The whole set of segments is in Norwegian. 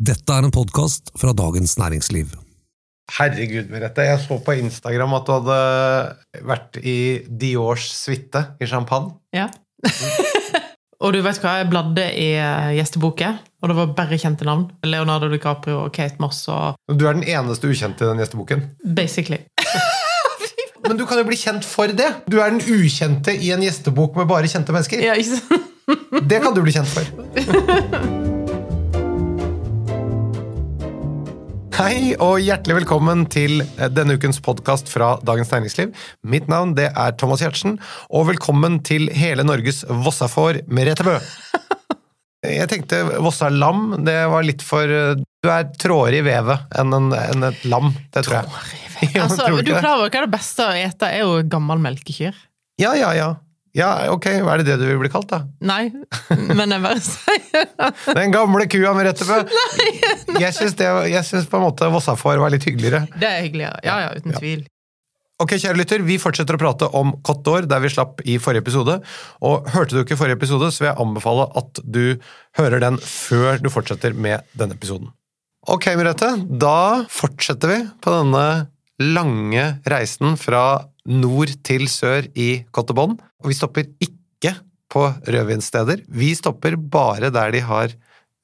Dette er en podkast fra Dagens Næringsliv. Herregud, Merete. Jeg så på Instagram at du hadde vært i Diors suite i champagne. Ja. og du vet hva, jeg bladde i eh, gjesteboken, og det var bare kjente navn. Leonardo DiCaprio og Kate Moss og Du er den eneste ukjente i den gjesteboken. basically. Men du kan jo bli kjent for det! Du er den ukjente i en gjestebok med bare kjente mennesker. Ja, ikke sant? Det kan du bli kjent for. Hei og hjertelig velkommen til denne ukens podkast fra Dagens Næringsliv. Mitt navn det er Thomas Giertsen, og velkommen til hele Norges Vossafår Merete Bø. Jeg tenkte Vossa lam, det var litt for Du er trådere i vevet enn, en, en et lam, det tror jeg. Ja, Altså, tror du klarer jo over hva det beste å ete er jo gammel melkekyr? Ja, ja, ja. Ja, ok, hva er det det du vil bli kalt, da? Nei, men jeg bare sier det. Den gamle kua med Rettebø! Jeg syns, jeg syns på en måte Vossafår var litt hyggeligere. Det er hyggeligere. Ja, ja, uten Ja. tvil. Ok, kjære lytter, Vi fortsetter å prate om Kott d'Or, der vi slapp i forrige episode. Og Hørte du ikke forrige episode, så vil jeg anbefale at du hører den før du fortsetter med denne episoden. Ok, Merete, da fortsetter vi på denne lange reisen fra nord til sør i Cotte Bon. Og vi stopper ikke på rødvinssteder. Vi stopper bare der de har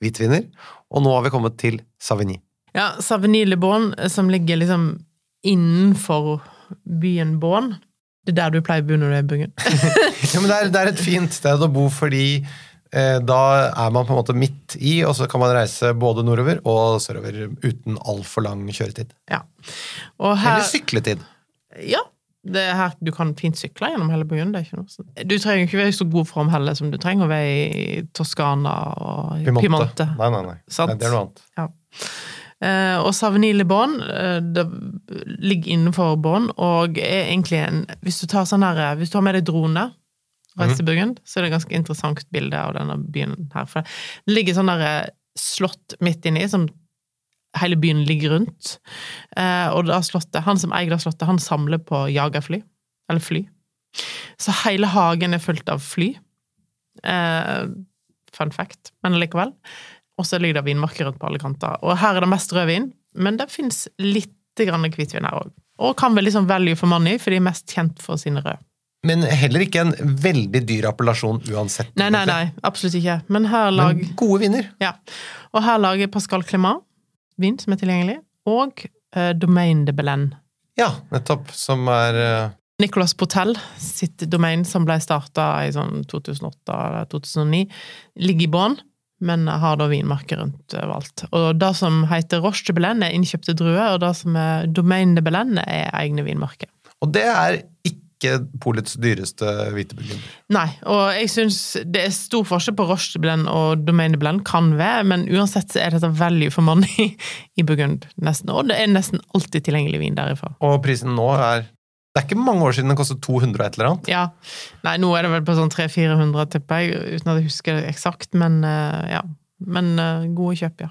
hvitviner. Og nå har vi kommet til Savigny. Ja, Savigny Le Bon, som ligger liksom innenfor byen Bon. Det er der du pleier å bo når du er i Burgund. Ja, men det er, det er et fint sted å bo fordi eh, da er man på en måte midt i, og så kan man reise både nordover og sørover uten altfor lang kjøretid. Ja. Og her, Eller sykletid. ja, her du kan fint sykle gjennom hele byen. Det er ikke noe sånn. Du trenger ikke være i så god form heller som du trenger å være i Toskana og i Piemonte. Nei, nei, nei. Nei. Det er noe annet. Ja. Eh, og Savnile Le eh, det ligger innenfor Bon, og er egentlig en Hvis du tar sånn her, eh, hvis du har med deg drone og reiser til Burgund, så er det et ganske interessant bilde av denne byen her. For det ligger sånn der eh, slott midt inni, som hele byen ligger rundt. Eh, og da slottet, han som eier det slottet, han samler på jagerfly. Eller fly. Så hele hagen er fullt av fly. Eh, fun fact, men likevel. Og så ligger det vinmarker rundt på alle kanter. Og her er det mest rødvin, men det fins litt hvitvin her òg. Og kan vel liksom value for money, for de er mest kjent for sine røde. Men heller ikke en veldig dyr appellasjon uansett. Nei, nei, nei, absolutt ikke. Men her lag... Men gode vinner. Ja. Og her lager Pascal Clément vin som er tilgjengelig, og uh, Domaine de Belen. Ja, nettopp. Som er uh... Nicolas Potel sitt domain, som ble starta i sånn 2008-2009, ligger i bånn, men har da vinmarker rundt overalt. Og det som heter Roche de Belen, er innkjøpte druer, og det som er Domaine de Belen, er egne vinmarker. Og det er ikke polets dyreste hviteburgunder. Nei, og jeg syns det er stor forskjell på Roche de og Domaine de kan være, men uansett så er dette value for money i Burgund, nesten. Og det er nesten alltid tilgjengelig vin derifra. Og prisen nå er Det er ikke mange år siden den kostet 200 og et eller annet. Ja. Nei, nå er det vel på sånn 300-400, tipper jeg, uten at jeg husker det eksakt, men eh, ja. Men eh, gode kjøp, ja.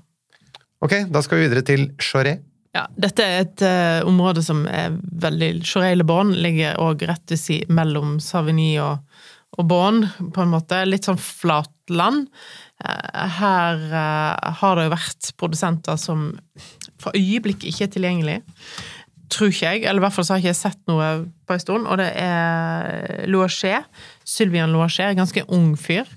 Ok, da skal vi videre til Choret. Ja, dette er et uh, område som er veldig Chorey Le ligger òg rett ved siden mellom Savigny og, og Bon, på en måte. Litt sånn flatland. Uh, her uh, har det jo vært produsenter som for øyeblikket ikke er tilgjengelig. Tror ikke jeg, eller i hvert fall så har jeg ikke sett noe på en stund, og det er Loaché. Sylvian Loaché, ganske ung fyr.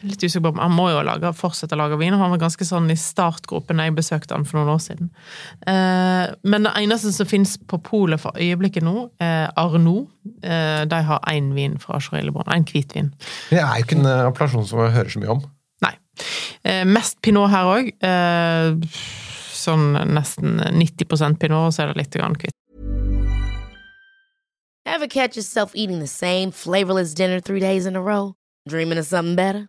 Litt usikker på om Han må jo lage, fortsette å lage vin, og han var ganske sånn i startgropen da jeg besøkte han for noen år siden. Eh, men det eneste som finnes på polet for øyeblikket nå, er Arno. Eh, de har én vin fra Chorelebon. Én hvitvin. Det er jo ikke en eh, appellasjon som jeg hører så mye om. Nei. Eh, mest pinot her òg. Eh, sånn nesten 90% pinot, og så er det litt grann hvitt. Ever catch yourself eating the same flavorless dinner three days in a row? Dreaming of something better?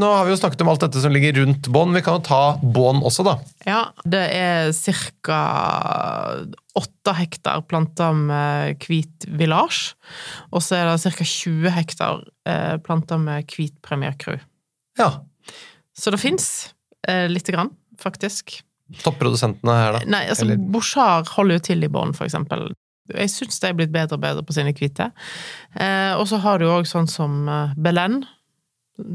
Nå har vi jo snakket om alt dette som ligger rundt bånd. Vi kan jo ta bånd også, da. Ja, det er ca. åtte hektar planta med hvit village. Og så er det ca. 20 hektar eh, planta med hvit premierkru. Ja. Så det fins eh, lite grann, faktisk. Topprodusentene her, da. Nei, altså Eller- Bouchard holder jo til i bånd, for eksempel. Jeg syns de er blitt bedre og bedre på sine hvite. Eh, og så har du òg sånn som eh, Belen,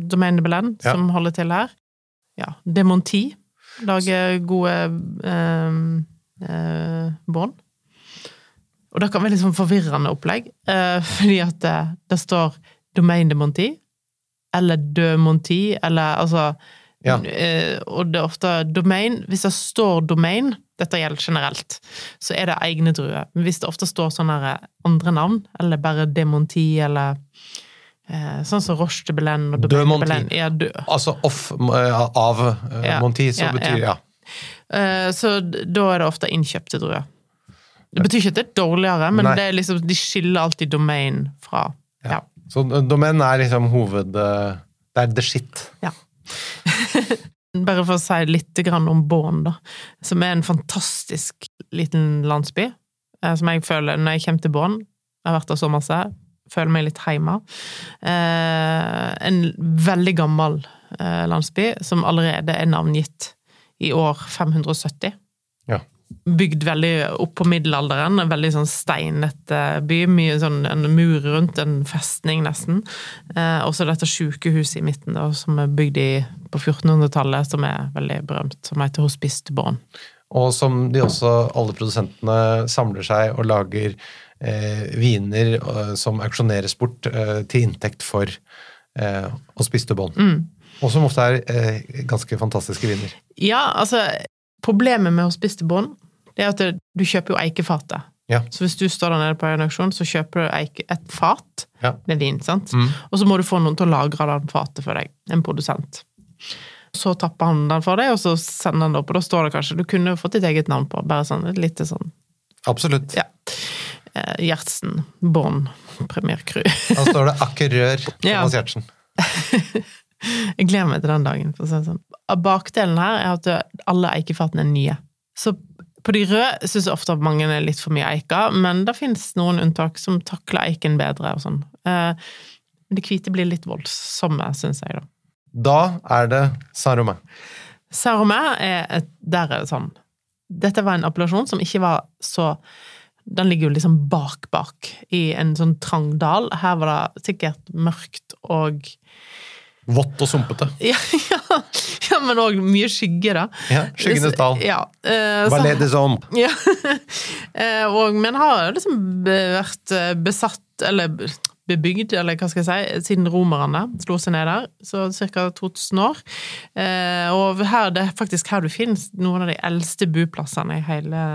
Domaine Belen, Ja. som holder til her. Ja, Demonti lager gode eh, eh, bånd. Og det kan være litt sånn forvirrende opplegg, eh, fordi at det, det står Domaine de Monti, eller De Monti, eller altså Ja. Eh, og det er ofte domain Hvis det står domain, dette gjelder generelt, så er det egne druer. Men hvis det ofte står sånne andre navn, eller bare Demonti, eller eh, sånn som Roche de Belen og De Domaine Monti. Belen ja, dø. Altså off uh, av uh, Ja. Monti, så Ja, betyr ja. ja. Eh, så da er det ofte innkjøpte druer. Det betyr ikke at det er dårligere, men det er liksom, de skiller alltid domain fra ja. Så domen er liksom hoved... eh, Det er the shit. Bare for å si litt om Born, da. Som er en fantastisk liten landsby. eh, Som jeg føler når jeg kommer til Born, Jeg har vært der så masse. Føler meg litt hjemme. Eh, en veldig gammel eh, landsby som allerede er navngitt i år 570. Ja. Bygd veldig opp på middelalderen. En veldig sånn steinete by. Mye sånn en mur rundt, en festning nesten. Eh, og så dette sykehuset i midten, da, som er bygd i, på 1400-tallet, som er veldig berømt, som heter Hospice de Born. Og som de også, alle produsentene, samler seg og lager eh, viner eh, som auksjoneres bort eh, til inntekt for eh, spiste bånd. Mm. Og som ofte er eh, ganske fantastiske viner. Ja, altså Problemet med å spiste bånd, det er at du kjøper jo eikefatet. Ja. Så hvis du står der nede på en auksjon, så kjøper du et fat Ja. med vin. sant? Mm. Og så må du få noen til å lagre den fatet for deg. En produsent. Så tapper han den for deg, og så sender han det opp, og da står det kanskje Du kunne fått ditt eget navn på, bare sånn litt sånn Absolutt. Ja. Gjertsen Born Premier. Da står det Akkerør Ja. Thomas Gjertsen. Jeg gleder meg til den dagen. for å si det sånn. Bakdelen her er at alle eikefatene er nye. Så på de røde syns jeg ofte at mange er litt for mye eika, men det fins noen unntak som takler eiken bedre. og sånn. Eh, Men de hvite blir litt voldsomme, syns jeg, da. Da er det Saint-Romain. Saint-Romain er et Der er det sånn Dette var en appellasjon som ikke var så Den ligger jo liksom bak bak, i en sånn trang dal. Her var det sikkert mørkt og Vått og sumpete. Ja, ja, ja men òg mye skygge, da. Ja, Skyggenes dal. Ja, uh, Valais des ja. uh, men har liksom vært eh, besatt, eller bebygd, eller hva skal jeg si, siden romerne slo seg ned der, så ca. 2000 år. Eh, og her, det er faktisk her du finner noen av de eldste buplassene i hele,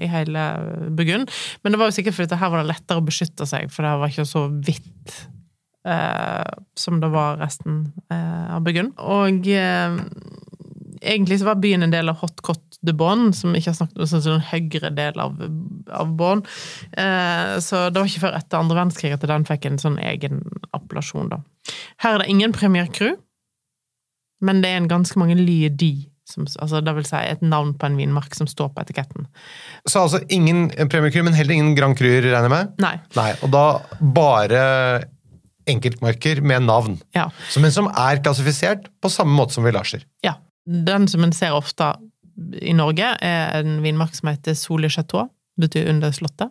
i hele Burgund. Men det var jo sikkert fordi her var det lettere å beskytte seg, for det var ikke så hvitt eh, som det var resten eh, av Burgund. Og eh, egentlig så var byen en del av Hot Cot de Bonn, som ikke har snakket om sånn sånn høyre del av, av Bonn. Eh, så det var ikke før etter andre verdenskrig at den fikk en sånn egen appellasjon, da. Her er det ingen Premier men det er en ganske mange Lye Di, som, altså det vil si et navn på en vinmark som står på etiketten. Så altså ingen Premier men heller ingen Grand Cru, regner jeg med? Nei. Nei, og da bare enkeltmarker med navn. Ja. Men som er klassifisert på samme måte som villasjer. Ja. Den som en ser ofte i Norge, er en vinmark som heter Soli Chateau. Betyr under slottet.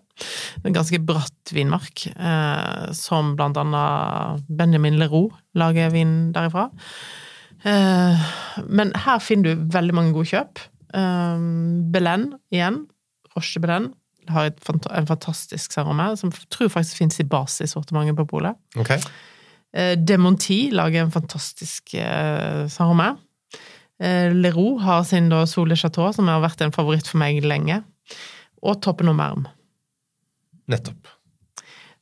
En ganske bratt vinmark, eh, som blant annet Benjamin Leroux lager vin derifra. Eh, men her finner du veldig mange gode kjøp. Eh, Belen igjen. Roche Belen. Har et, en fantastisk sarome, som tror faktisk finnes i basisortimentet på polet. Ok? Eh, Demonti lager en fantastisk eh, sarome. Eh, Leroux har sin da Sole Chateau, som har vært en favoritt for meg lenge. Og Toppen og Merm, Nettopp.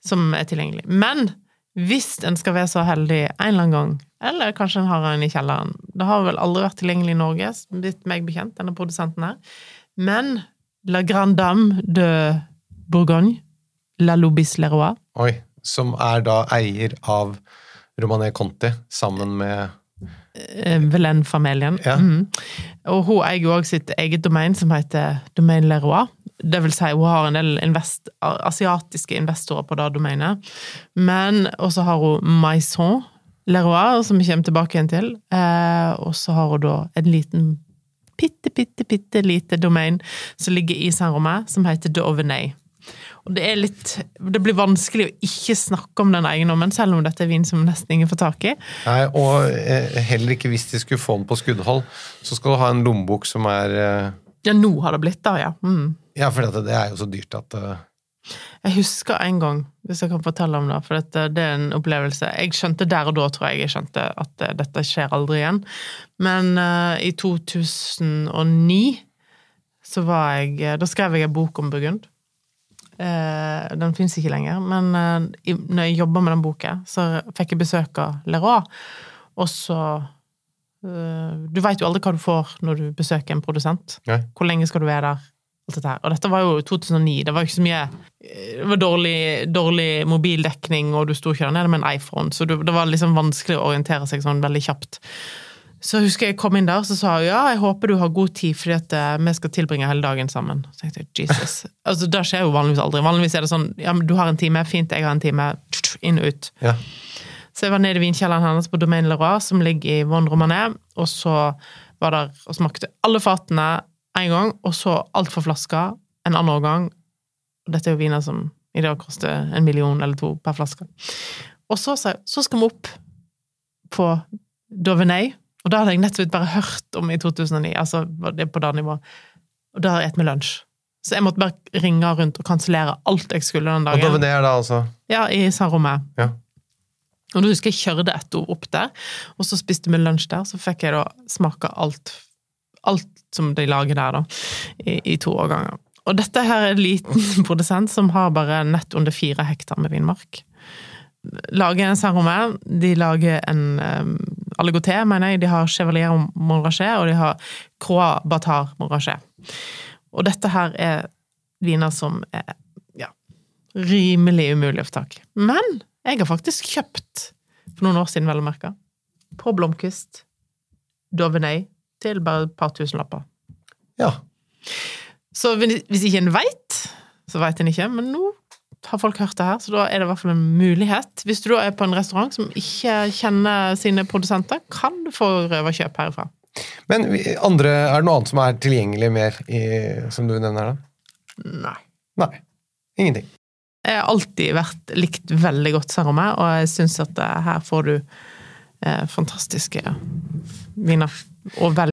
som er tilgjengelig. Men hvis en skal være så heldig en eller annen gang, eller kanskje en har en i kjelleren Det har vel aldri vært tilgjengelig i Norge, blitt meg bekjent, denne produsenten her. Men La Grande Dame de Bourgogne, La Lobis Leroy, Oi. Som er da eier av Romané Conti sammen med Velen-familien. Ja. Mm. Og hun eier jo òg sitt eget domain som heter Domain Leroy. Det vil si, hun har en del invest asiatiske investorer på det domenet. Men også har hun Maison Leroy, som vi kommer tilbake igjen til. Eh, og så har hun da en liten bitte, bitte, bitte lite domain som ligger i Saint-Romain, som heter Dovenay. Og det er litt Det blir vanskelig å ikke snakke om den eiendommen, selv om dette er vin som nesten ingen får tak i. Nei, og eh, heller ikke hvis de skulle få den på skuddhold, så skal du ha en lommebok som er eh, Ja, nå har det blitt det, ja. Mm. Ja, for dette, det er jo så dyrt at eh, Jeg husker en gang, hvis jeg kan fortelle om det, for dette, det er en opplevelse. Jeg skjønte der og da, tror jeg, jeg skjønte at dette skjer aldri igjen. Men uh, i 2009 så var jeg Da skrev jeg en bok om Burgund. Eh, den fins ikke lenger, men uh, i, når jeg jobba med den boka, så fikk jeg besøk av Leroy, og så uh, Du veit jo aldri hva du får når du besøker en produsent. Nei. Hvor lenge skal du være der? Alt dette her. Og dette var jo 2009. Det var ikke så mye Det var dårlig, dårlig mobildekning, og du sto ikke der nede med en iPhone, så du, det var liksom vanskelig å orientere seg sånn veldig kjapt. Så husker jeg kom inn der, så sa hun ja, jeg håper du har god tid, fordi at eh, vi skal tilbringe hele dagen sammen. Så tenkte jeg, Jesus. Altså, Det skjer jo vanligvis aldri. Vanligvis er det sånn ja, men du har en time, fint, jeg har en time, inn og ut. Ja. Så jeg var nede i vinkjelleren hennes på Domaine Leroy, som ligger i Von Romanet, og så var der og smakte alle fatene en gang, og så alt for flaska en annen gang. Dette er jo viner som i dag koster en million eller to per flaske. Og så så skal vi opp på Dovenay, og da hadde jeg nettopp bare hørt om i 2009, altså det på det nivået. Og da et med lunsj. Så jeg måtte bare ringe rundt og kansellere alt jeg skulle den Og dagen. Dovené er da altså Ja, i Saint-Romain. Ja. Og da husker jeg kjørte ett ord opp der, og så spiste vi lunsj der. Så fikk jeg da smake alt, alt som de lager der, da, i, i to årganger. Og dette her er en liten produsent som har bare nett under fire hektar med vinmark. Lager en Saint-Romain, de lager en um, Aligoté, mener jeg. De har Chevalier Montrachet, og de har Croix Batar Montrachet. Og dette her er viner som er ja, rimelig umulig å få tak i. Men jeg har faktisk kjøpt, for noen år siden vel å merke, på Blomkvist, Dovenay, til bare et par tusenlapper. Ja. Så hvis ikke en veit, så veit en ikke, men nå har folk hørt det her, så da er det i hvert fall en mulighet. Hvis du da er på en restaurant som ikke kjenner sine produsenter, kan du få røverkjøp herifra. Men andre, er det noe annet som er tilgjengelig mer, i, som du nevner da? Nei. Nei. Ingenting. Jeg har alltid vært likt veldig godt Saint-Romain, og jeg syns at her får du eh, fantastiske viner. Og veldig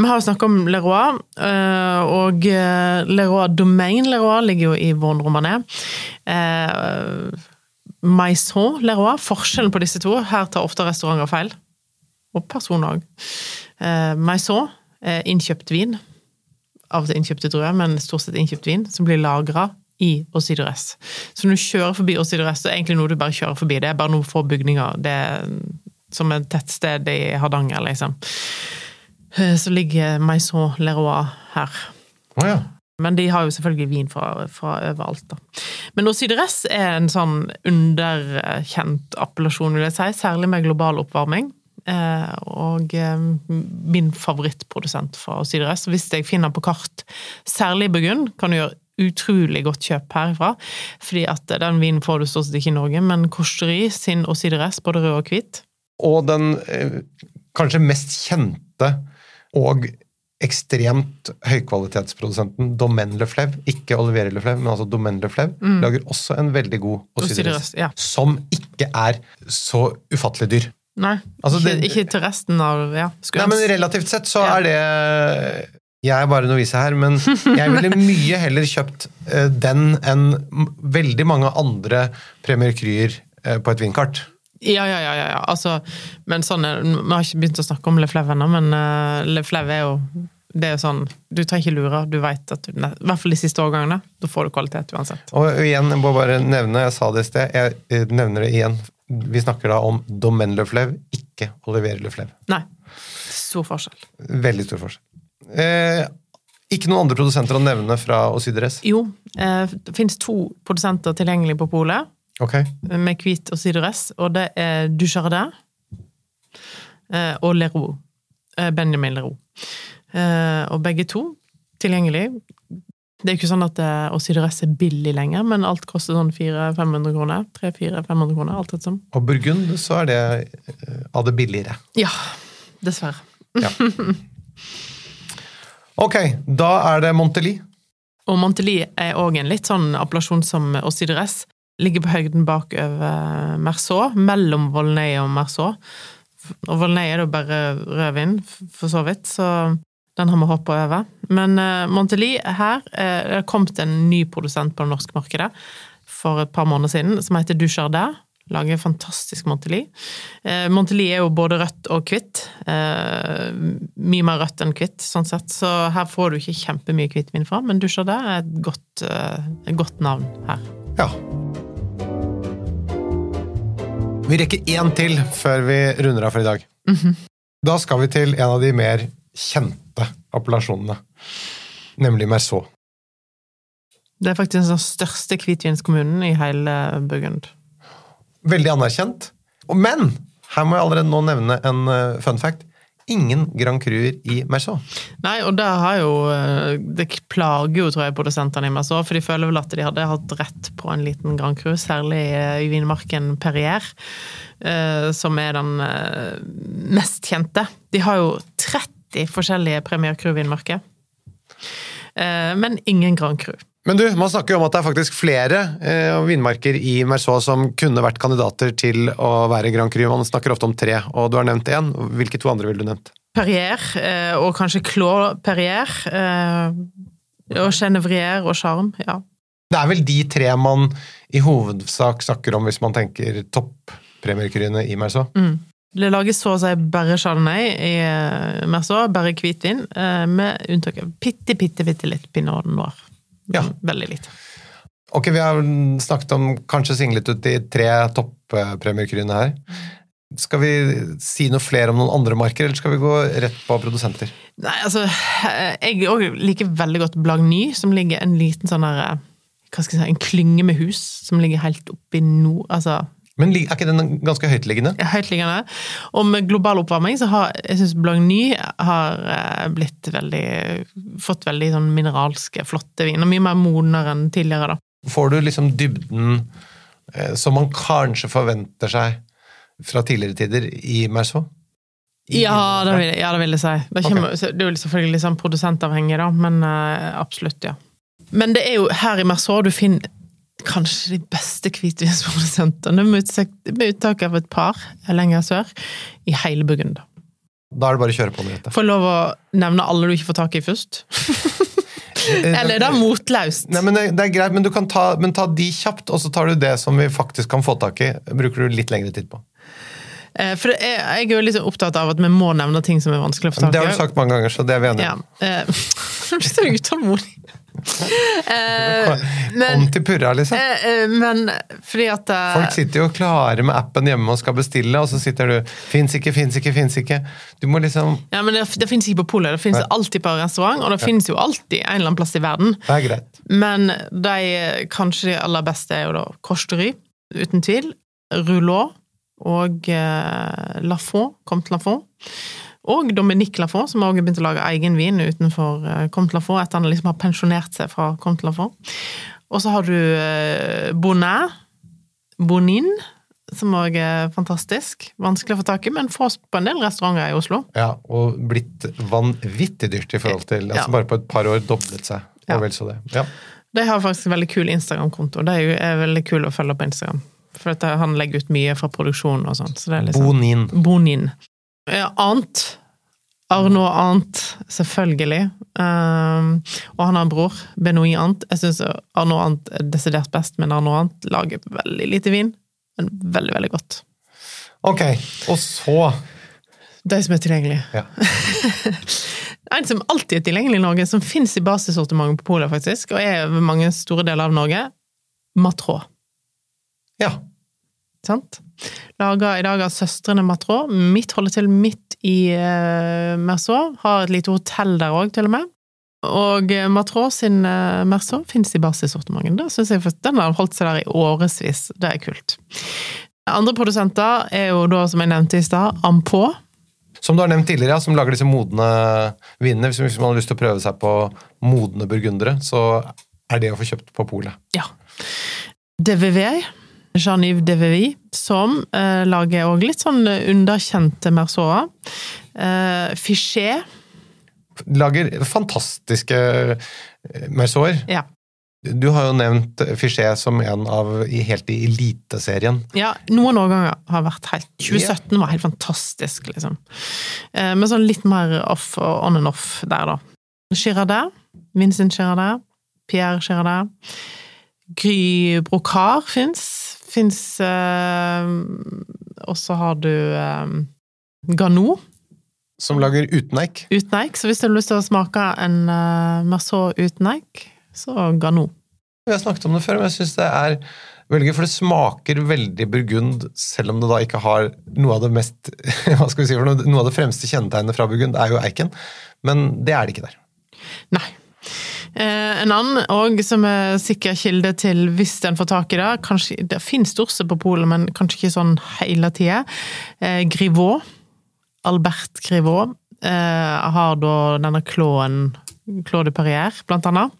vi har jo snakket om Leroy, eh, og eh, Leroy Domain Leroy ligger jo i Romanet. Eh, Maison Leroy, forskjellen på disse to, her tar ofte restauranter feil. Og personer òg. Maison, er innkjøpt vin. av og til innkjøpte druer, men stort sett innkjøpt vin, som blir lagra i Osidores. Så når du kjører forbi Osidores, så er det egentlig noe du bare kjører forbi. Det er bare noen få bygninger. Det er som et tettsted i Hardanger, liksom. Eh, Så ligger Maison Leroy her. Oh, ja. Men de har jo selvfølgelig vin fra, fra overalt, da. Men Osideres er en sånn underkjent appellasjon, vil jeg si, særlig med global oppvarming. Eh, og eh, min favorittprodusent fra Osideres Hvis jeg finner på kart, særlig i Burgund, kan du gjøre utrolig godt kjøp herfra. Fordi at den vinen får du stort sett ikke i Norge, men Korseri sin Åsidres, både rød og hvit. Og den eh, kanskje mest kjente og ekstremt høykvalitetsprodusenten Domaine Le Fleuve, ikke Olivier Le Fleuve, men altså Domaine Le Fleuve, lager også en veldig god Åsidres, ja. som ikke er så ufattelig dyr. Nei, Altså, ikke, det- ikke til resten av ja, Nei, men relativt sett så Ja. er det Jeg er bare novise her, men jeg ville mye heller kjøpt eh, den enn veldig mange andre Premier Kryer eh, på et vinkart. Ja, ja, ja, ja, ja. Altså, men sånn er, Vi har ikke begynt å snakke om Le Fleuve ennå, men uh, Le Fleuve er jo det er jo sånn, Du trenger ikke lure, du vet at du, I hvert fall de siste årgangene. Da får du kvalitet uansett. Og igjen, jeg må bare nevne, jeg sa det i sted, jeg eh, nevner det igjen. Vi snakker da om Domaine Le Fleuve, ikke Olivier Le Fleuve. Nei. Stor forskjell. Veldig stor forskjell. Eh, ikke noen andre produsenter å nevne fra Osidres? Jo, eh, det finnes to produsenter tilgjengelig på polet Ok. med hvit og sidress, og det er Dujardin eh, og Leroux. Eh, Benjamin Leroux. Eh, og begge to tilgjengelig. Det er jo ikke sånn at Osidres er billig lenger, men alt koster sånn 400-500 kroner. 300-400-500 kroner, alt etter som. Og Burgund, så er det av det billigere. Ja, dessverre. Ja. Ok, da er det Monteli. Og Monteli er òg en litt sånn appellasjon som Osidres. Ligger på høyden bak over Merceau, mellom Volnay og Merceau. Og Volnay er jo bare rødvin, for så vidt, så den har vi hoppa over. Men uh, Monteli, her eh, det er kommet en ny produsent på det norske markedet for et par måneder siden, som heter Dujardin. Lager fantastisk Monteli. Eh, Monteli er jo både rødt og hvitt. Eh, mye mer rødt enn hvitt, sånn sett. Så her får du ikke kjempemye hvitvin fra, men Dujardin er et godt, eh, et godt navn her. Ja. Vi rekker én til før vi runder av for i dag. Da skal vi til en av de mer kjente appellasjonene, nemlig Merceau. Det er faktisk den største hvitvinskommunen i hele Burgund. Veldig anerkjent. Men her må jeg allerede nå nevne en eh, fun fact. Ingen Grand Cruer i Merceau. Nei, og det har jo eh, Det plager jo, tror jeg, produsentene i Merceau, for de føler vel at de hadde hatt rett på en liten Grand Cru, særlig eh, i vinmarken Perrier, eh, som er den mest kjente. De har jo 30 forskjellige Premier Cru-vinmarker, men ingen Grand Cru. Men du, man snakker jo om at det er faktisk flere eh, vindmarker i Merceau som kunne vært kandidater til å være Grand Cru. Man snakker ofte om tre, og du har nevnt én. Hvilke to andre ville du nevnt? Perrier, eh, og kanskje Claude Perrier, eh, og Genevrier og Charme, ja. Det er vel de tre man i hovedsak snakker om hvis man tenker topp-premierkryene i Merceau. Det lages så å si bare chardonnay i eh, Merceau, bare hvitvin, eh, med unntak av bitte, bitte, bitte litt pinot noir. Ja. Veldig lite. Ok, vi har snakket om kanskje singlet ut de tre topp-premierkryene her. Skal vi si noe flere om noen andre marker, eller skal vi gå rett på produsenter? Nei, altså, jeg liker veldig godt Blagny, som ligger en liten sånn der eh, Hva skal jeg si, en klynge med hus som ligger helt oppi nord... Altså, Men er ikke den ganske høytliggende? høytliggende. Og med global oppvarming så har jeg syns Blagny har eh, blitt veldig Fått veldig sånn mineralske, flotte viner. Mye mer modnere enn tidligere, da. Får du liksom dybden eh, som man kanskje forventer seg fra tidligere tider i Merceau? Ja, det vil, ja, det vil jeg si. Det, kommer, okay. det er jo selvfølgelig sånn produsentavhengig, da, men eh, absolutt, ja. Men det er jo her i Merceau du finner kanskje de beste hvitvinsprodusentene, med med unntak av et par lenger sør, i hele Burgund. Da er det bare å kjøre på, med dette. Får lov å nevne alle du ikke får tak i først? Eller er det motlaust? Nei, men det, det er greit, men, du kan ta, men ta de kjapt, og så tar du det som vi faktisk kan få tak i. Bruker du litt lengre tid på. Eh, For er, jeg er jo litt opptatt av at vi må nevne ting som er vanskelig å få tak i. Det har du sagt mange ganger, så det er vi enige Ja. Eh, du så utålmodig. Eh, Kom til purra, liksom. eh, eh, men fordi at uh, Folk sitter jo klare med appen hjemme og skal bestille, og så sitter du 'fins ikke, fins ikke, fins ikke'. Du må liksom ja, men Det, det finnes ikke på polet, det finnes alltid på restaurant, og det finnes jo alltid en eller annen plass i verden. Det er greit. Men de kanskje de aller beste er jo da Korsdry, uten tvil. Rouleau og eh, Lafont, Comte Lafont. Og Dominique Lafour, som har også begynt å lage egen vin utenfor eh, Comte Lafour, etter han liksom har pensjonert seg fra Comte Lafour. Og så har du Bonnet, Bonin, som òg er fantastisk. Vanskelig å få tak i, men fås på en del restauranter i Oslo. Ja, og blitt vanvittig dyrt i forhold til altså Ja. Bare på et par år doblet seg. Ja. Og vel så det. Ja. De har faktisk en veldig kul Instagram-konto. Det er veldig kul å følge på Instagram. For han legger ut mye fra produksjonen og sånn. Så liksom Bonin. Bonin. Ja, Ant. Arnaud Ant, selvfølgelig. Um, og han har en bror, Benoit Ant. Jeg syns Arnaud Ant er desidert best, men Arnaud Ant lager veldig lite vin. Men veldig, veldig godt. Ok, og så De som er tilgjengelige. ja. En som alltid er tilgjengelig i Norge, som fins i basissortimentet på polet, faktisk, og er over mange store deler av Norge, Matrå. ja. Sant? Laga i dag av søstrene Matrå. Mitt holder til midt i uh, Merceau. Har et lite hotell der òg, til og med. Og eh, Matrå sin uh, Merceau finnes i basissortimentet. Den har holdt seg der i årevis. Det er kult. Andre produsenter er jo da, som jeg nevnte i stad, Ampå. Som du har nevnt tidligere, ja, som lager disse modne vinene. Hvis man har lyst til å prøve seg på modne burgundere, så er det å få kjøpt på polet. Ja. DVV. Jean-Yves Devevi, som eh, lager òg litt sånn underkjente mersoer. Eh, Fichet. Lager fantastiske mersoer. Ja. Du har jo nevnt Fichet som en av helt i eliteserien. Ja, noen årganger har vært helt 2017 var helt fantastisk, liksom. Eh, Men sånn litt mer off og on and off der, da. Girardet. Vincent Girardet. Pierre Girardet. Gry Brocard fins. Fins eh, Og så har du eh, Gano. Som lager uten eik. uten eik. Så hvis du har lyst til å smake en uh, Merceau uten eik, så Gano. Vi har snakket om det før, men jeg syns det er veldig for det smaker veldig burgund, selv om det da ikke har noe av det mest hva skal vi si for noe, noe av det fremste kjennetegnet fra burgund er jo eiken, men det er det ikke der. Nei. Eh, en annen og som er sikker kilde til hvis en får tak i det kanskje, Det finnes dorse på polet, men kanskje ikke sånn hele tida. Eh, Grivaux. Albert Grivaux eh, har da denne klåen Claude Perrier, blant annet.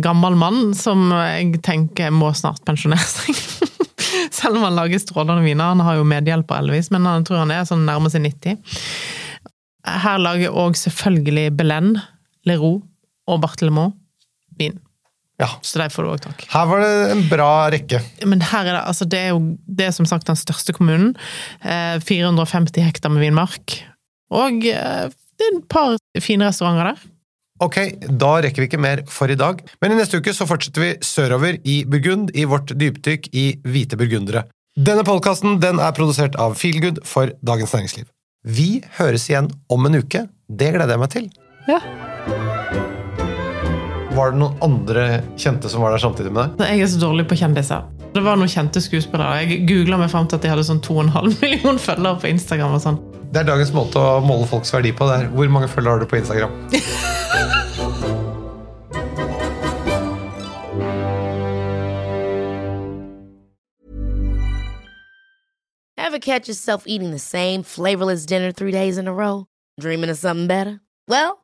Gammel mann som jeg tenker må snart pensjonere seg. Selv om han lager strålende viner. Han har jo medhjelper, Elvis, men han tror han er sånn nærmer seg 90. Her lager òg selvfølgelig Belen, Leroux og Barthelmont vin. Ja. Så de får du òg tak. Her var det en bra rekke. Men her er det, altså det er jo det er som sagt den største kommunen. Eh, 450 hektar med vinmark. Og eh, det er et par fine restauranter der. Ok, da rekker vi ikke mer for i dag, men i neste uke så fortsetter vi sørover i Burgund i vårt dypdykk i hvite burgundere. Denne podkasten den er produsert av Feelgood for Dagens Næringsliv. Vi høres igjen om en uke. Det gleder jeg meg til. Ja. Var det noen andre kjente som var der samtidig med deg? Jeg er så dårlig på kjendiser. Det var noen kjente skuespillere. Jeg googla meg fram til at de hadde sånn 2,5 million følgere på Instagram. og sånn. Det er dagens måte å måle folks verdi på. Det er hvor mange følgere har du på Instagram? Ever catch yourself eating the same flavorless dinner three days in a row? Dreaming of something better? Well,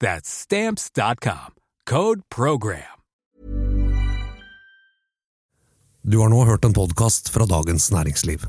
That's Stamps.com. Code PROGRAM. Du har nå hørt en podkast fra Dagens Næringsliv.